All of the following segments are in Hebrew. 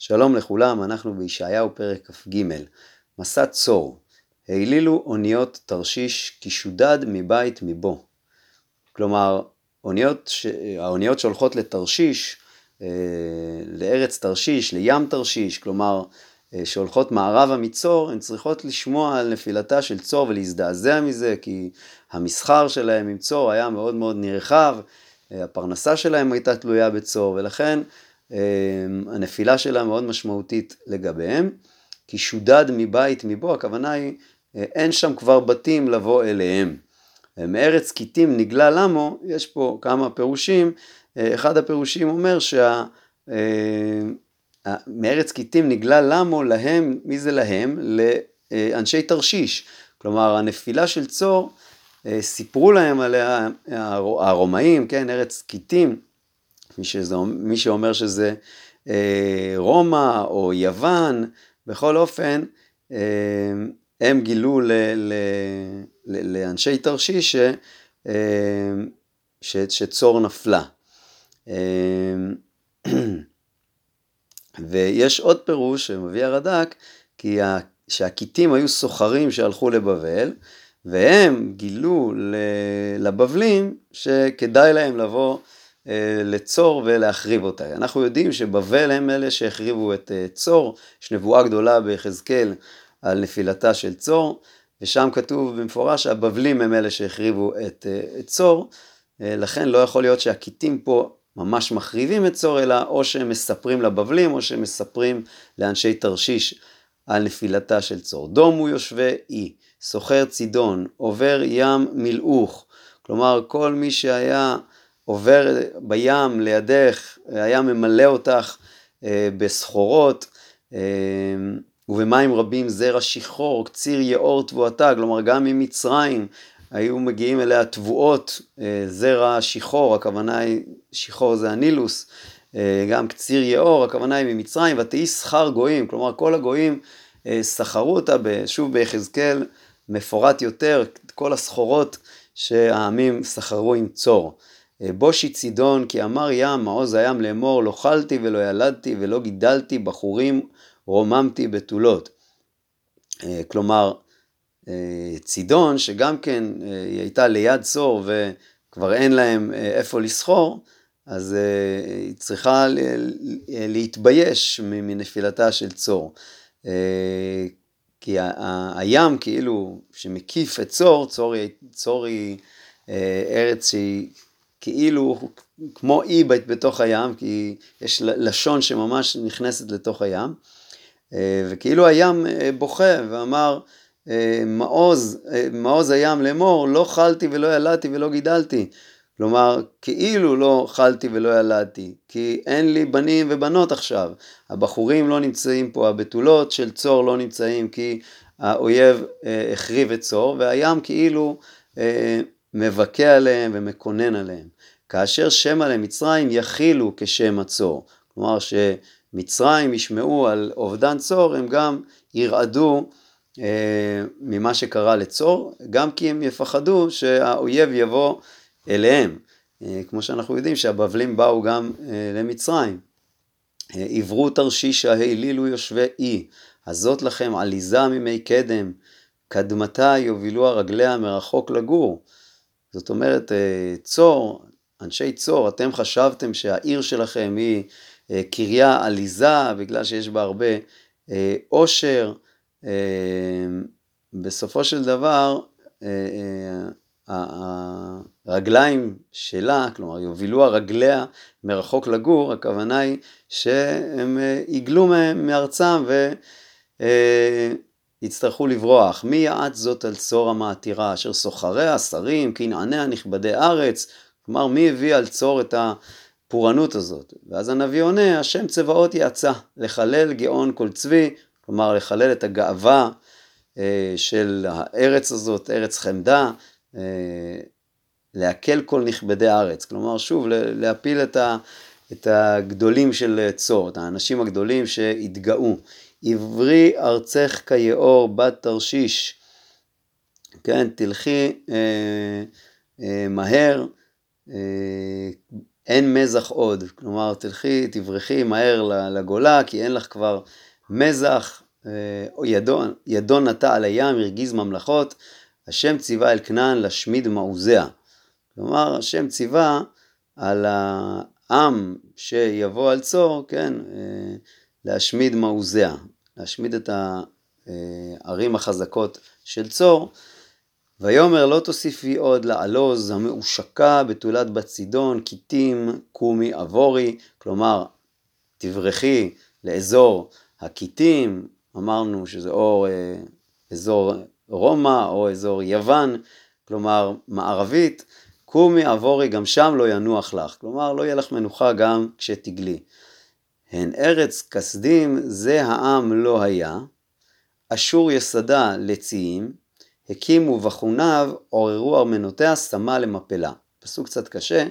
שלום לכולם, אנחנו בישעיהו פרק כ"ג. מסע צור, העלילו אוניות תרשיש כי שודד מבית מבו. כלומר, אוניות, האוניות שהולכות לתרשיש, אה, לארץ תרשיש, לים תרשיש, כלומר, אה, שהולכות מערבה מצור, הן צריכות לשמוע על נפילתה של צור ולהזדעזע מזה, כי המסחר שלהם עם צור היה מאוד מאוד נרחב, אה, הפרנסה שלהם הייתה תלויה בצור, ולכן הנפילה שלה מאוד משמעותית לגביהם, כי שודד מבית מבוא, הכוונה היא אה, אין שם כבר בתים לבוא אליהם. מארץ כיתים נגלה למו, יש פה כמה פירושים, אה, אחד הפירושים אומר שה... אה, מארץ כיתים נגלה למו להם, מי זה להם? לאנשי תרשיש. כלומר הנפילה של צור, סיפרו להם עליה הרומאים, כן, ארץ כיתים, מי, שזה, מי שאומר שזה אה, רומא או יוון, בכל אופן, אה, הם גילו ל, ל, ל, לאנשי תרשיש אה, ש, שצור נפלה. אה, ויש עוד פירוש שמביא הרד"ק, כי שהכיתים היו סוחרים שהלכו לבבל, והם גילו לבבלים שכדאי להם לבוא לצור ולהחריב אותה. אנחנו יודעים שבבל הם אלה שהחריבו את אה, צור, יש נבואה גדולה ביחזקאל על נפילתה של צור, ושם כתוב במפורש שהבבלים הם אלה שהחריבו את, אה, צור, לכן לא יכול להיות שהכיתים פה ממש מחריבים את צור, אלא או שהם מספרים לבבלים או שהם מספרים לאנשי תרשיש על נפילתה של צור. דומו יושבי אי, סוחר צידון, עובר ים מילאוך, כלומר כל מי שהיה עובר בים לידך, היה ממלא אותך אה, בסחורות אה, ובמים רבים זרע שחור, קציר יאור תבואתה, כלומר גם ממצרים היו מגיעים אליה תבואות, אה, זרע שחור, הכוונה היא, שחור זה הנילוס, גם קציר יאור, הכוונה היא ממצרים, ותהי שכר גויים, כלומר כל הגויים סחרו אותה, שוב ביחזקאל מפורט יותר, כל הסחורות שהעמים סחרו עם צור. בושי צידון, כי אמר ים, מעוז הים לאמור, לא חלתי ולא ילדתי ולא גידלתי בחורים, רוממתי בתולות. אה, כלומר, אה, צידון, שגם כן אה, היא הייתה ליד צור וכבר אין להם איפה לסחור, אז היא צריכה להתבייש מנפילתה של צור. כי הים כאילו שמקיף את צור, צור, צור היא ארץ שהיא כאילו כמו אי בתוך הים, כי יש לשון שממש נכנסת לתוך הים, אה, וכאילו הים אה, בוכה ואמר, אה, מעוז, מעוז הים לאמור, לא חלתי ולא ילדתי ולא גידלתי. כלומר, כאילו לא חלתי ולא ילדתי, כי אין לי בנים ובנות עכשיו. הבחורים לא נמצאים פה, הבתולות של צור לא נמצאים, כי האויב החריב את צור, והים כאילו מבכה עליהם ומקונן עליהם. כאשר שמא למצרים יכילו כשם הצור. כלומר שמצרים ישמעו על אובדן צור, הם גם ירעדו אה, ממה שקרה לצור, גם כי הם יפחדו שהאויב יבוא אליהם. אה, כמו שאנחנו יודעים שהבבלים באו גם אה, למצרים. אה, עברו תרשישה העלילו יושבי אי, הזאת לכם עליזה ממי קדם, קדמתה יובילו הרגליה מרחוק לגור. זאת אומרת, אה, צור, אנשי צור, אתם חשבתם שהעיר שלכם היא אה, קריה עליזה, בגלל שיש בה הרבה אה, עושר. בסופו של דבר, הרגליים שלה, כלומר יובילו הרגליה מרחוק לגור, הכוונה היא שהם יגלו מארצם יצטרכו לברוח. מי יעץ זאת על צור המעתירה, אשר סוחריה, שרים, כנעניה, נכבדי ארץ. כלומר, מי הביא על צור את הפורענות הזאת? ואז הנביא עונה, השם צבאות יעצה, לחלל גאון כל צבי, כלומר לחלל את הגאווה אה, של הארץ הזאת, ארץ חמדה, אה, להקל כל נכבדי הארץ. כלומר, שוב, להפיל את, ה, את הגדולים של צור, את האנשים הגדולים שהתגאו. עברי ארצך כיאור בת תרשיש, כן, תלכי אה, אה, מהר, אה, אין מזח עוד, כלומר תלכי, תברחי מהר לגולה, כי אין לך כבר מזח, או ידו, ידו נטע על הים, הרגיז ממלכות, השם ציווה אל כנען להשמיד מעוזיה. כלומר, השם ציווה על העם שיבוא על צור, כן, להשמיד מעוזיה, להשמיד את הערים החזקות של צור. ויאמר לא תוסיפי עוד לעלוז המאושקה בתולת בת צידון, כיתים, קומי עבורי, כלומר תברכי לאזור הכיתים, אמרנו שזה או אה, אזור רומא או אזור יוון, כלומר מערבית, קומי עבורי גם שם לא ינוח לך, כלומר לא יהיה לך מנוחה גם כשתגלי. הן ארץ כסדים זה העם לא היה, אשור יסדה לציים, הקימו בחוניו, עוררו ארמנותיה, שמה למפלה. פסוק קצת קשה,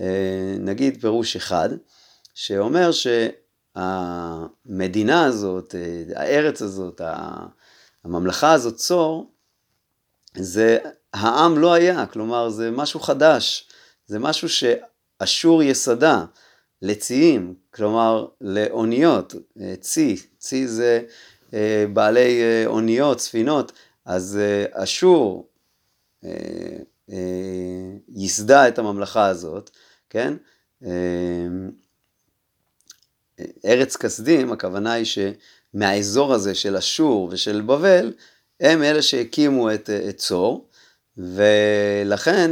אה, נגיד פירוש אחד, שאומר שהמדינה הזאת, אה, הארץ הזאת, הממלכה הזאת, צור, זה העם לא היה, כלומר זה משהו חדש, זה משהו שאשור יסדה לציים, כלומר לאוניות, אה, צי, צי זה בעלי אוניות, ספינות, אז אה, אשור אה, אה, ייסדה את הממלכה הזאת, כן? ארץ כסדים, הכוונה היא שמהאזור הזה של אשור ושל בבל, הם אלה שהקימו את צור, ולכן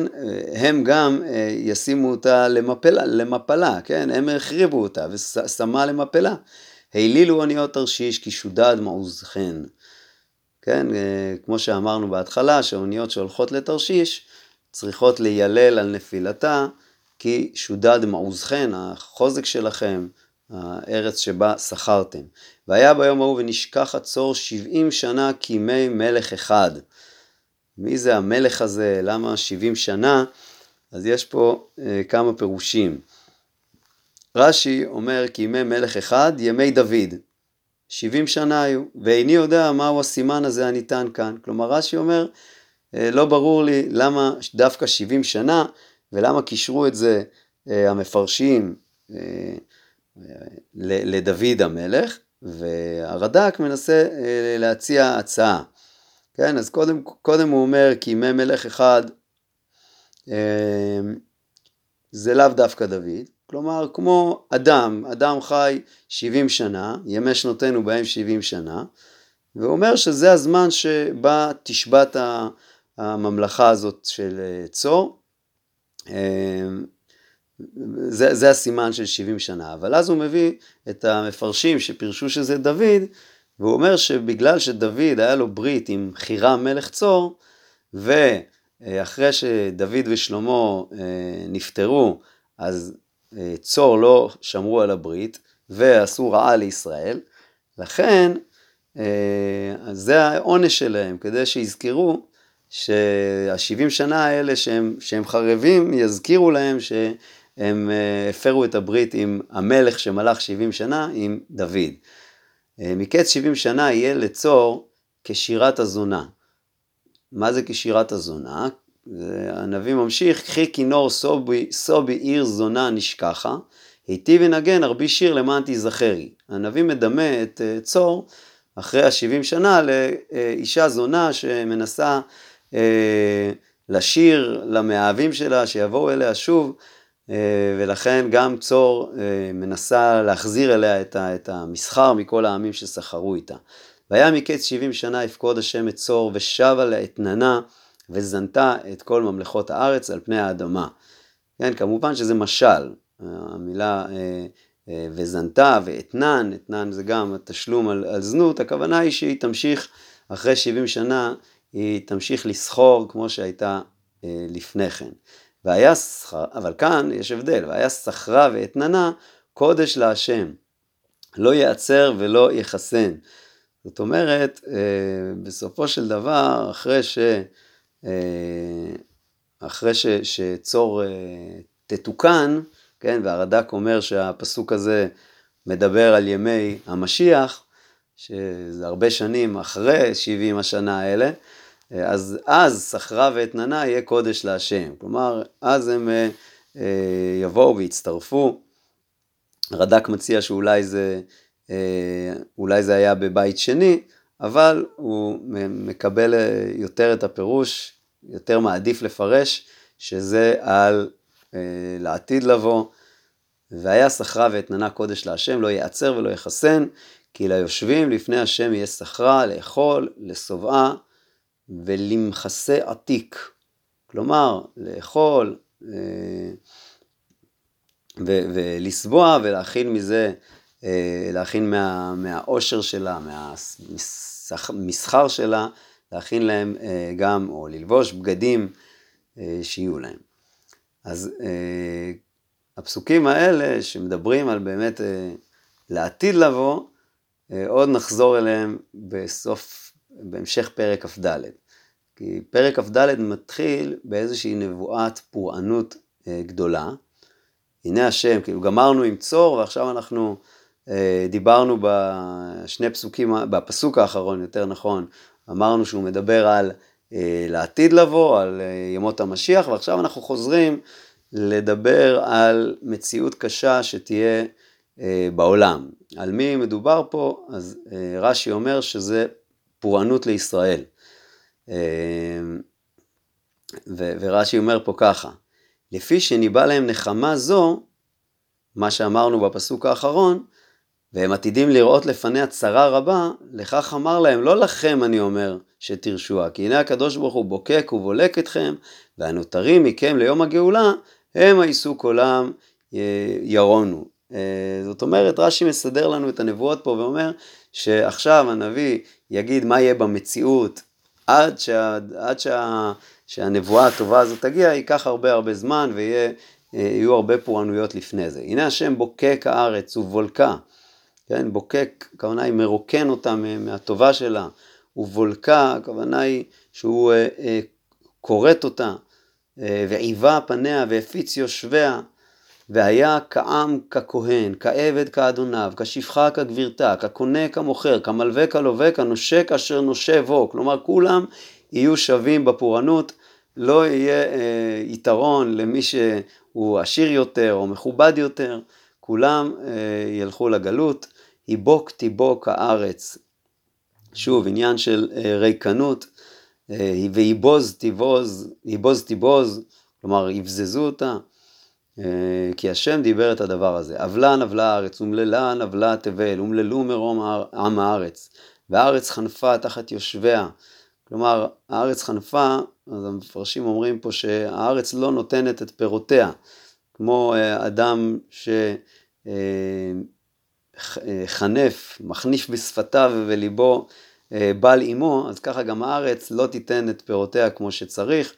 הם גם ישימו אותה למפלה, למפלה, כן? הם החריבו אותה ושמה למפלה. העלילו אוניות תרשיש כי שודד מעוזכן. כן, אה, כמו שאמרנו בהתחלה, שאוניות שהולכות לתרשיש צריכות ליילל על נפילתה, כי שודד מעוזכן, החוזק שלכם, הארץ שבה שכרתם. והיה ביום ההוא ונשכח הצור שבעים שנה כימי מלך אחד. מי זה המלך הזה? למה שבעים שנה? אז יש פה אה, כמה פירושים. רש"י אומר כי ימי מלך אחד, ימי דוד. 70 שנה היו, ואיני יודע מהו הסימן הזה הניתן כאן. כלומר רש"י אומר, אה, לא ברור לי למה דווקא 70 שנה, ולמה קישרו את זה אה, המפרשים אה, לדוד המלך, והרד"ק מנסה להציע הצעה. כן, אז קודם, קודם הוא אומר כי ימי מלך אחד זה לאו דווקא דוד, כלומר, כמו אדם, אדם חי 70 שנה, ימי שנותינו בהם 70 שנה, והוא אומר שזה הזמן שבה תשבת הממלכה הזאת של אה, צור. אה, זה, זה הסימן של 70 שנה, אבל אז הוא מביא את המפרשים שפירשו שזה דוד, והוא אומר שבגלל שדוד היה לו ברית עם חירם מלך צור, ואחרי שדוד ושלמה אה, נפטרו, אז צור לא שמרו על הברית ועשו רעה לישראל, לכן אה, זה העונש שלהם, כדי שיזכרו שהשבעים שנה האלה שהם, שהם חרבים, יזכירו להם שהם אה, הפרו את הברית עם המלך שמלך שבעים שנה, עם דוד. אה, מקץ שבעים שנה יהיה לצור כשירת הזונה. מה זה כשירת הזונה? הנביא ממשיך, קחי כינור סובי, סובי עיר זונה נשכחה, היטיב ינגן ארבי שיר למען תיזכרי. הנביא מדמה את אה, צור אחרי השבעים שנה לאישה זונה שמנסה אה, לשיר למאהבים שלה שיבואו אליה שוב, ולכן גם צור מנסה להחזיר אליה את המסחר מכל העמים שסחרו איתה. והיה מקץ שבעים שנה יפקוד השם את צור ושבה לאתננה וזנתה את כל ממלכות הארץ על פני האדמה. כן, כמובן שזה משל, המילה אה, אה, וזנתה ואתנן, אתנן זה גם התשלום על, על זנות, הכוונה היא שהיא תמשיך, אחרי 70 שנה, היא תמשיך לסחור כמו שהייתה אה, לפני כן. והיה שכר, אבל כאן יש הבדל, והיה שכרה ואתננה קודש להשם, לא ייעצר ולא יחסן. זאת אומרת, בסופו של דבר, אחרי ש... אה, אחרי ש, שצור אה, תתוקן, כן, והרד"ק אומר שהפסוק הזה מדבר על ימי המשיח, שזה הרבה שנים אחרי 70 השנה האלה, אה, אז אז סחרה ואתננה יהיה קודש להשם. כלומר, אז הם יבואו ויצטרפו. רד"ק מציע שאולי זה, אולי זה היה בבית שני, אבל הוא מקבל יותר את הפירוש, יותר מעדיף לפרש, שזה על לעתיד לבוא. והיה שכרה ואתננה קודש להשם, לא ייעצר ולא יחסן, כי ליושבים לפני השם יהיה שכרה לאכול, לשובעה ולמכסה עתיק. כלומר, לאכול אה, ולשבוע ולהכין מזה, אה, להכין מה, מהעושר שלה, מהמסחר שלה, להכין להם אה, גם, או ללבוש בגדים שיהיו להם. אז הפסוקים האלה שמדברים על באמת לעתיד לבוא, עוד נחזור אליהם בסוף, בהמשך פרק כ"ד. כי פרק כ"ד מתחיל באיזושהי נבואת פורענות אה, גדולה. הנה השם, כאילו גמרנו עם צור ועכשיו אנחנו אה, דיברנו בשני פסוקים, בפסוק האחרון יותר נכון, אמרנו שהוא מדבר על אה, לעתיד לבוא, על ימות המשיח, ועכשיו אנחנו חוזרים לדבר על מציאות קשה שתהיה בעולם. על מי מדובר פה? אז רש"י אומר שזה פורענות לישראל. אמ, ורש"י אומר פה ככה, לפי שניבא להם נחמה זו, מה שאמרנו בפסוק האחרון, והם עתידים לראות לפניה צרה רבה, לכך אמר להם, לא לכם אני אומר שתרשועה, כי הנה הקדוש ברוך הוא בוקק ובולק אתכם, והנותרים מכם ליום הגאולה, הם הייסו קולם ירונו. אה, זאת אומרת, רש"י מסדר לנו את הנבואות פה ואומר שעכשיו הנביא יגיד מה יהיה במציאות עד, שה, עד שה, שהנבואה הטובה הזאת תגיע, ייקח הרבה הרבה זמן ויהיו אה, הרבה פורענויות לפני זה. הנה השם בוקק הארץ ובולקה, כן, בוקק, הכוונה היא מרוקן אותה מהטובה שלה, ובולקה, הכוונה היא שהוא אה, אה, כורת אותה, ועיבה פניה והפיץ יושביה. והיה כעם ככהן, כעבד כאדוניו, כשפחה כגבירתה, כקונה כמוכר, כמלווה כלווה, כנושק אשר נושה בו. כלומר, כולם יהיו שווים בפורענות, לא יהיה אה, יתרון למי שהוא עשיר יותר או מכובד יותר, כולם אה, ילכו לגלות. היבוק תיבוק הארץ. שוב, עניין של אה, ריקנות, אה, ויבוז תיבוז, יבוז תיבוז, כלומר יבזזו אותה. אה, כי השם דיבר את הדבר הזה. אבלה נבלה הארץ, אומללה נבלה תבל, אומללו מרום עם הארץ, והארץ חנפה תחת יושביה. כלומר, הארץ חנפה, אז המפרשים אומרים פה שהארץ לא נותנת את פירותיה, כמו אה, אדם שחנף, אה, מחניף בשפתיו וליבו בל עמו, אז ככה גם הארץ לא תיתן את פירותיה כמו שצריך.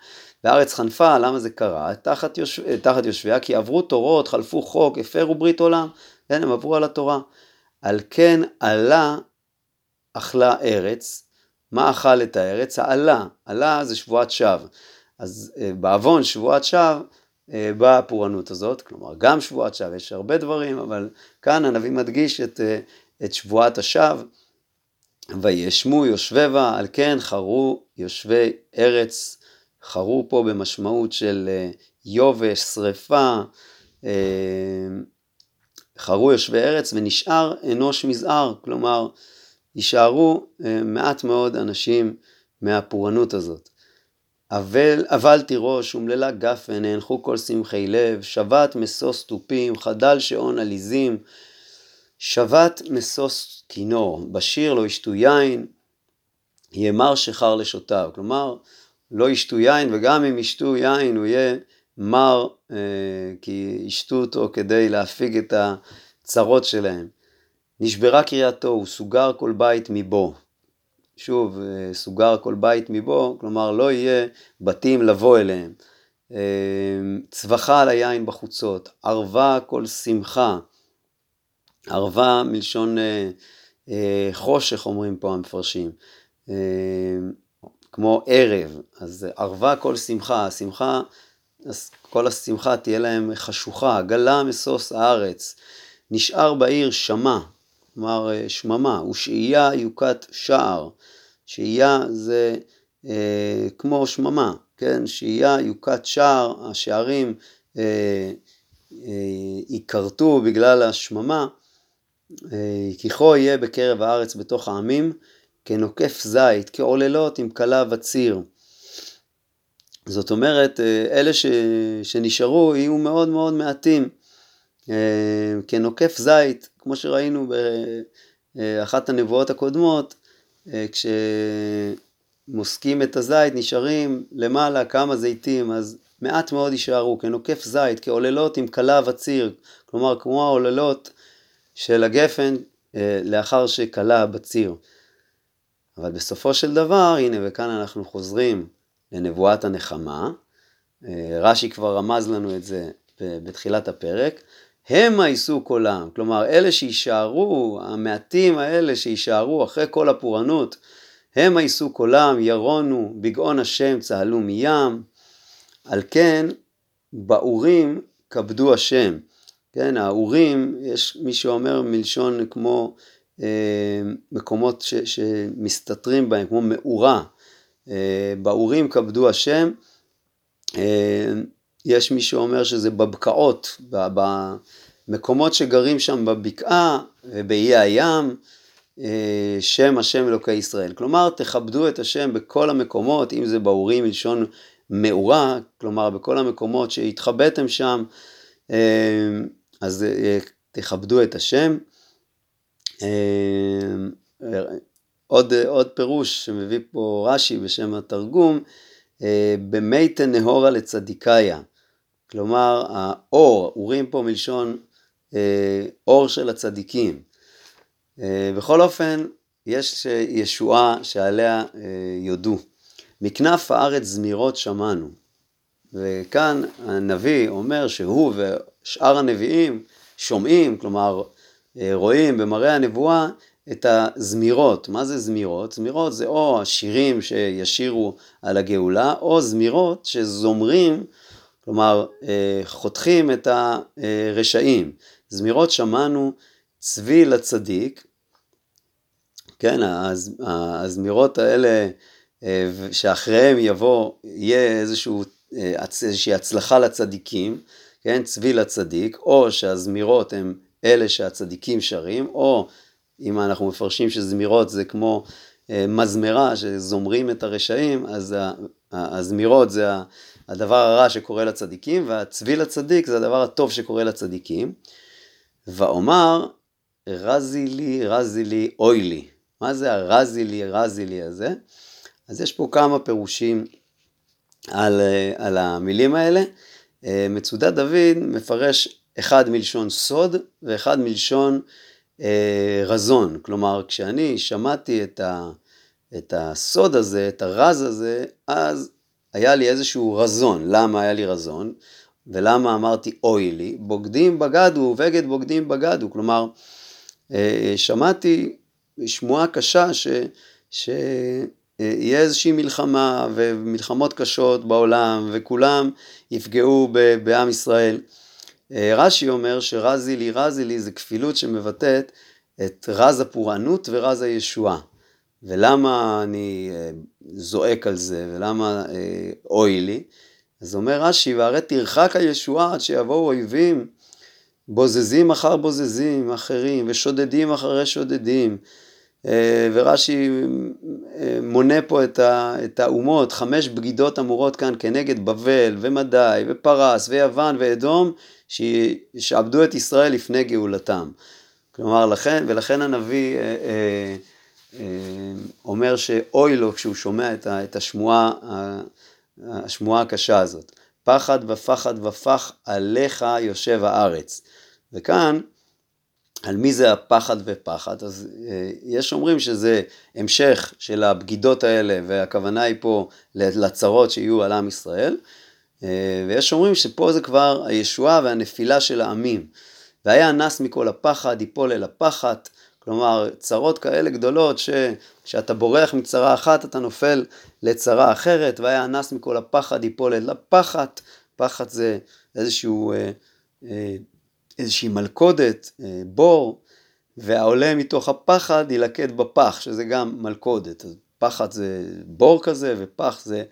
והארץ חנפה, למה זה קרה? תחת, יושב, תחת יושביה, כי עברו תורות, חלפו חוק, הפרו ברית עולם, כן, הם עברו על התורה. על כן עלה אכלה ארץ, מה אכל את הארץ? העלה, עלה זה שבועת שווא. אז אה, בעוון שבועת שווא אה, באה הפורענות הזאת, כלומר גם שבועת שווא, יש הרבה דברים, אבל כאן הנביא מדגיש את, אה, את שבועת השווא. וישמו יושבי בה, על כן חרו יושבי ארץ חרו פה במשמעות של אה, יובש, שריפה, אה, חרו יושבי ארץ ונשאר אנוש מזער, כלומר יישארו אה, מעט מאוד אנשים מהפורענות הזאת. אבל, אבל תירוש אומללה גפן, נאנחו כל שמחי לב, שבת משוש תופים, חדל שעון עליזים, שבת משוש כינור, בשיר לא ישתו יין, ימר שחר לשותיו. כלומר, לא ישתו יין, וגם אם ישתו יין הוא יהיה מר, אה, כי ישתו אותו כדי להפיג את הצרות שלהם. נשברה קריאתו, הוא סוגר כל בית מבו. שוב, אה, סוגר כל בית מבו, כלומר לא יהיה בתים לבוא אליהם. אה, צווחה על היין בחוצות, ערבה כל שמחה. ערבה מלשון חושך אומרים פה המפרשים. אה, כמו ערב, אז ערבה כל שמחה, השמחה, אז כל השמחה תהיה להם חשוכה, גלה משוש הארץ, נשאר בעיר שמע, כלומר אה, שממה, ושהייה יוקת שער, שהייה זה אה, כמו שממה, כן, שהייה יוקת שער, השערים ייכרתו בגלל השממה, כי כה יהיה בקרב הארץ בתוך העמים, כנוקף זית, כעוללות עם כלה וציר. זאת אומרת, אלה ש, שנשארו יהיו מאוד מאוד מעטים. כנוקף זית, כמו שראינו באחת הנבואות הקודמות, כשמוסקים את הזית נשארים למעלה כמה זיתים, אז מעט מאוד יישארו, כנוקף זית, כעוללות עם כלה וציר, כלומר כמו העוללות של הגפן לאחר שכלה בציר. אבל בסופו של דבר, הנה וכאן אנחנו חוזרים לנבואת הנחמה, רש"י כבר רמז לנו את זה בתחילת הפרק, המה יישאו קולם, כלומר אלה שיישארו, המעטים האלה שיישארו אחרי כל הפורענות, המה יישאו קולם, ירונו, בגאון השם צהלו מים, על כן באורים כבדו השם. כן, האורים, יש מי שאומר מלשון כמו אה, מקומות ש, שמסתתרים בהם, כמו מאורה. אה, באורים כבדו השם. אה, יש מי שאומר שזה בבקעות, במקומות שגרים שם בבקעה ובאי הים, אה, שם השם אלוקי ישראל. כלומר, תכבדו את השם בכל המקומות, אם זה באורים מלשון מאורה, כלומר בכל המקומות שהתחבאתם שם, אז תכבדו את השם. עוד, עוד פירוש שמביא פה רש"י בשם התרגום, במי תנהורה לצדיקיה. כלומר, האור, אורים פה מלשון אור של הצדיקים. בכל אופן, יש ישועה שעליה יודו. מכנף הארץ זמירות שמענו. וכאן הנביא אומר שהוא ושאר הנביאים שומעים, כלומר רואים במראה הנבואה את הזמירות. מה זה זמירות? זמירות זה או השירים שישירו על הגאולה, או זמירות שזומרים, כלומר חותכים את הרשעים. זמירות שמענו צבי לצדיק, כן, הזמירות האלה אה, שאחריהם יבוא, יהיה איזשהו, אה, איזושהי הצלחה לצדיקים, כן, צבי לצדיק, או שהזמירות הן אלה שהצדיקים שרים, או אם אנחנו מפרשים שזמירות זה כמו אה, מזמרה שזומרים את הרשעים, אז הזמירות זה הדבר הרע שקורה לצדיקים, והצבי לצדיק זה הדבר הטוב שקורה לצדיקים. ואומר, רזי לי, רזי לי, אוי לי. מה זה הרזי לי, רזי לי הזה? אז יש פה כמה פירושים על, אה, על המילים האלה. אה, מצודת דוד מפרש אחד מלשון סוד ואחד מלשון אה, רזון. כלומר, כשאני שמעתי את, ה, את הסוד הזה, את הרז הזה, אז היה לי איזשהו רזון. למה היה לי רזון? ולמה אמרתי אוי לי? בוגדים בגדו, בגד בוגדים בגדו. כלומר, אה, שמעתי שמועה קשה ש... ש... יהיה איזושהי מלחמה ומלחמות קשות בעולם וכולם יפגעו בעם ישראל. אה, רש"י אומר שרזי לי רזי לי זה כפילות שמבטאת את רז הפורענות ורז הישועה. ולמה אני אה, זועק על זה ולמה אה, אוי לי? אז אומר רש"י, והרי תרחק הישועה עד שיבואו אויבים בוזזים אחר בוזזים אחרים ושודדים אחרי שודדים ורש"י מונה פה את האומות, חמש בגידות אמורות כאן כנגד בבל ומדי ופרס ויוון ואדום, שעבדו את ישראל לפני גאולתם. כלומר, לכן, ולכן הנביא אה, אומר שאוי לו כשהוא שומע את השמועה, השמועה הקשה הזאת. פחד ופחד ופח עליך יושב הארץ. וכאן על מי זה הפחד ופחד, אז אה, יש אומרים שזה המשך של הבגידות האלה והכוונה היא פה לצרות שיהיו על עם ישראל, אה, ויש אומרים שפה זה כבר הישועה והנפילה של העמים. והיה נס מכל הפחד, יפול אל הפחת, כלומר צרות כאלה גדולות שכשאתה בורח מצרה אחת אתה נופל לצרה אחרת, והיה נס מכל הפחד, יפול אל הפחת, פחת זה איזשהו אה, אה, איזושהי מלכודת, אה, בור, והעולה מתוך הפחד ילקט בפח, שזה גם מלכודת. פחד זה בור כזה, ופח זה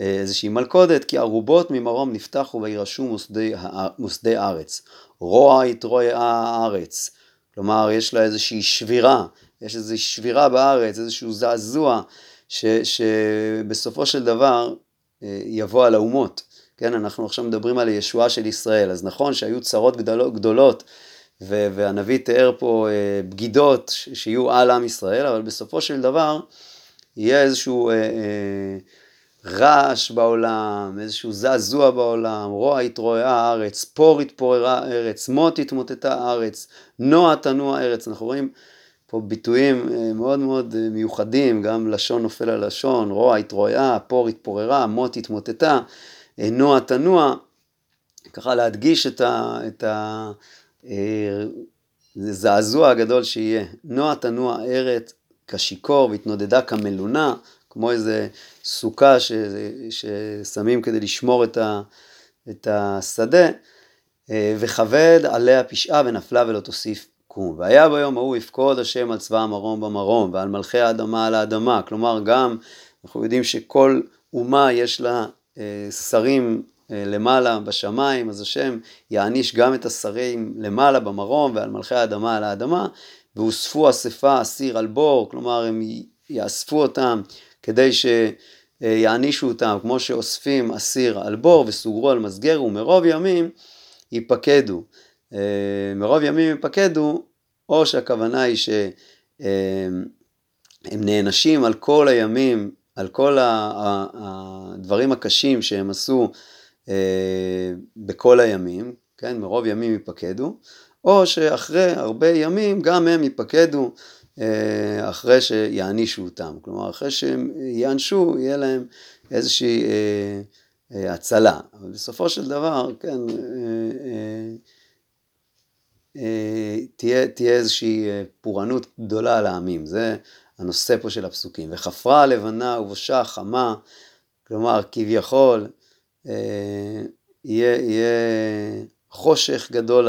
איזושהי מלכודת, כי ערובות ממרום נפתחו וירשו מוסדי, מוסדי ארץ. רוע יתרועע הארץ. כלומר, יש לה איזושהי שבירה, יש איזושהי שבירה בארץ, איזשהו זעזוע, ש, שבסופו של דבר אה, יבוא על האומות. כן, אנחנו עכשיו מדברים על הישועה של ישראל, אז נכון שהיו צרות גדולות, גדולות והנביא תיאר פה אה, בגידות שיהיו על עם ישראל, אבל בסופו של דבר יהיה איזשהו אה, אה, רעש בעולם, איזשהו זעזוע בעולם, רוע התרועעה הארץ, פור התפוררה הארץ, מות התמוטטה הארץ, נוע תנוע הארץ. אנחנו רואים פה ביטויים אה, מאוד מאוד אה, מיוחדים, גם לשון נופל על לשון, רוע התרועעה, פור התפוררה, מות התמוטטה, אה, נוע תנוע, ככה להדגיש את ה... את ה זעזוע הגדול שיהיה. נוע תנוע ארץ כשיכור והתנודדה כמלונה, כמו איזה סוכה ש, ששמים כדי לשמור את, ה, את השדה, אה, וכבד עליה פשעה ונפלה ולא תוסיף קום. והיה ביום ההוא יפקוד השם על צבא המרום במרום ועל מלכי האדמה על האדמה. כלומר גם אנחנו יודעים שכל אומה יש לה אה, שרים אה, למעלה בשמיים, אז השם יעניש גם את השרים למעלה במרום ועל מלכי האדמה על האדמה, ואוספו אספה אסיר על בור, כלומר הם יאספו אותם כדי שיענישו אותם, כמו שאוספים אסיר על בור וסוגרו על מסגר, ומרוב ימים ייפקדו. אה, מרוב ימים ייפקדו, או שהכוונה היא שהם נענשים על כל הימים, על כל הדברים הקשים שהם עשו אה, בכל הימים, כן, מרוב ימים ייפקדו, או שאחרי הרבה ימים גם הם ייפקדו אה, אחרי שיענישו אותם. כלומר, אחרי שהם יענשו, יהיה להם איזושהי אה, אה, הצלה. אבל בסופו של דבר, כן, אה, אה, אה, תהיה, תהיה איזושהי אה, פורענות גדולה על העמים. זה הנושא פה של הפסוקים. וחפרה הלבנה ובושה חמה, כלומר, כביכול, אה, יהיה, יהיה חושך גדול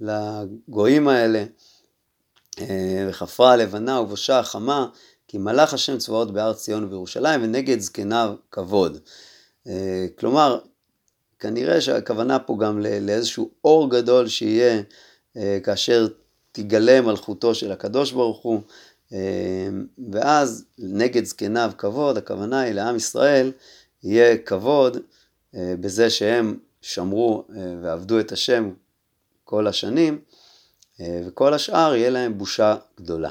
לגויים האלה, אה, וחפרה הלבנה ובושה החמה, כי מלאך השם צבאות בהר ציון ובירושלים, ונגד זקניו כבוד. אה, כלומר, כנראה שהכוונה פה גם לאיזשהו אור גדול שיהיה כאשר תגלה מלכותו של הקדוש ברוך הוא, ואז נגד זקניו כבוד, הכוונה היא לעם ישראל יהיה כבוד אה, בזה שהם שמרו אה, ועבדו את השם כל השנים, אה, וכל השאר יהיה להם בושה גדולה.